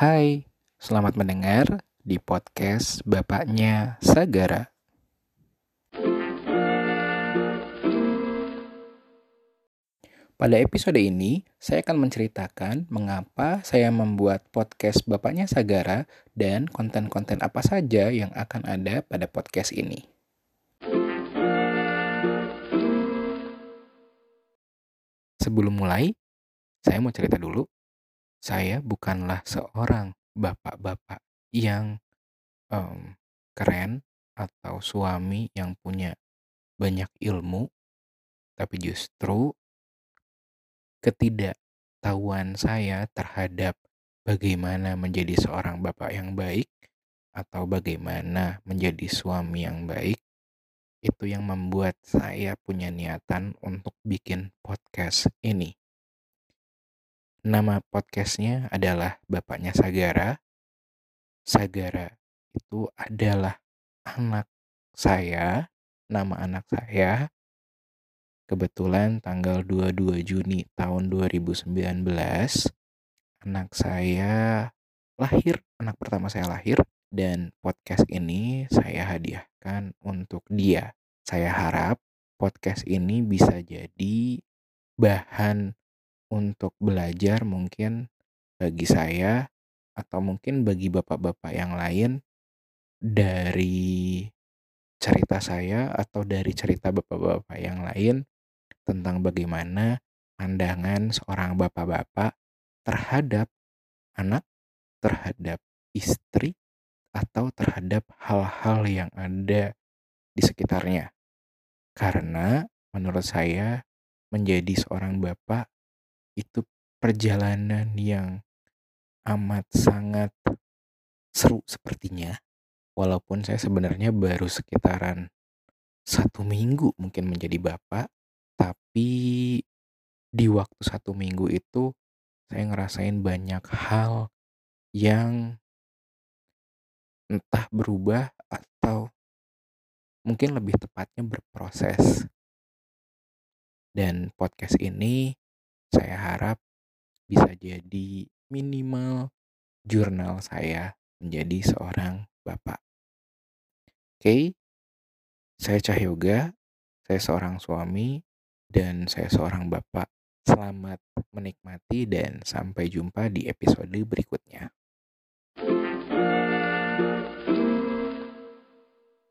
Hai, selamat mendengar di podcast Bapaknya Sagara. Pada episode ini, saya akan menceritakan mengapa saya membuat podcast Bapaknya Sagara dan konten-konten apa saja yang akan ada pada podcast ini. Sebelum mulai, saya mau cerita dulu. Saya bukanlah seorang bapak-bapak yang um, keren atau suami yang punya banyak ilmu, tapi justru ketidaktahuan saya terhadap bagaimana menjadi seorang bapak yang baik atau bagaimana menjadi suami yang baik itu yang membuat saya punya niatan untuk bikin podcast ini. Nama podcastnya adalah Bapaknya Sagara. Sagara itu adalah anak saya, nama anak saya Kebetulan tanggal 22 Juni tahun 2019 anak saya lahir, anak pertama saya lahir dan podcast ini saya hadiahkan untuk dia. Saya harap podcast ini bisa jadi bahan untuk belajar mungkin bagi saya atau mungkin bagi bapak-bapak yang lain dari cerita saya atau dari cerita bapak-bapak yang lain tentang bagaimana pandangan seorang bapak-bapak terhadap anak, terhadap istri, atau terhadap hal-hal yang ada di sekitarnya. Karena menurut saya menjadi seorang bapak itu perjalanan yang amat sangat seru sepertinya. Walaupun saya sebenarnya baru sekitaran satu minggu mungkin menjadi bapak, tapi di waktu satu minggu itu saya ngerasain banyak hal yang entah berubah atau mungkin lebih tepatnya berproses. Dan podcast ini saya harap bisa jadi minimal jurnal saya menjadi seorang bapak. Oke, saya Cahyoga, saya seorang suami, dan saya seorang bapak. Selamat menikmati dan sampai jumpa di episode berikutnya.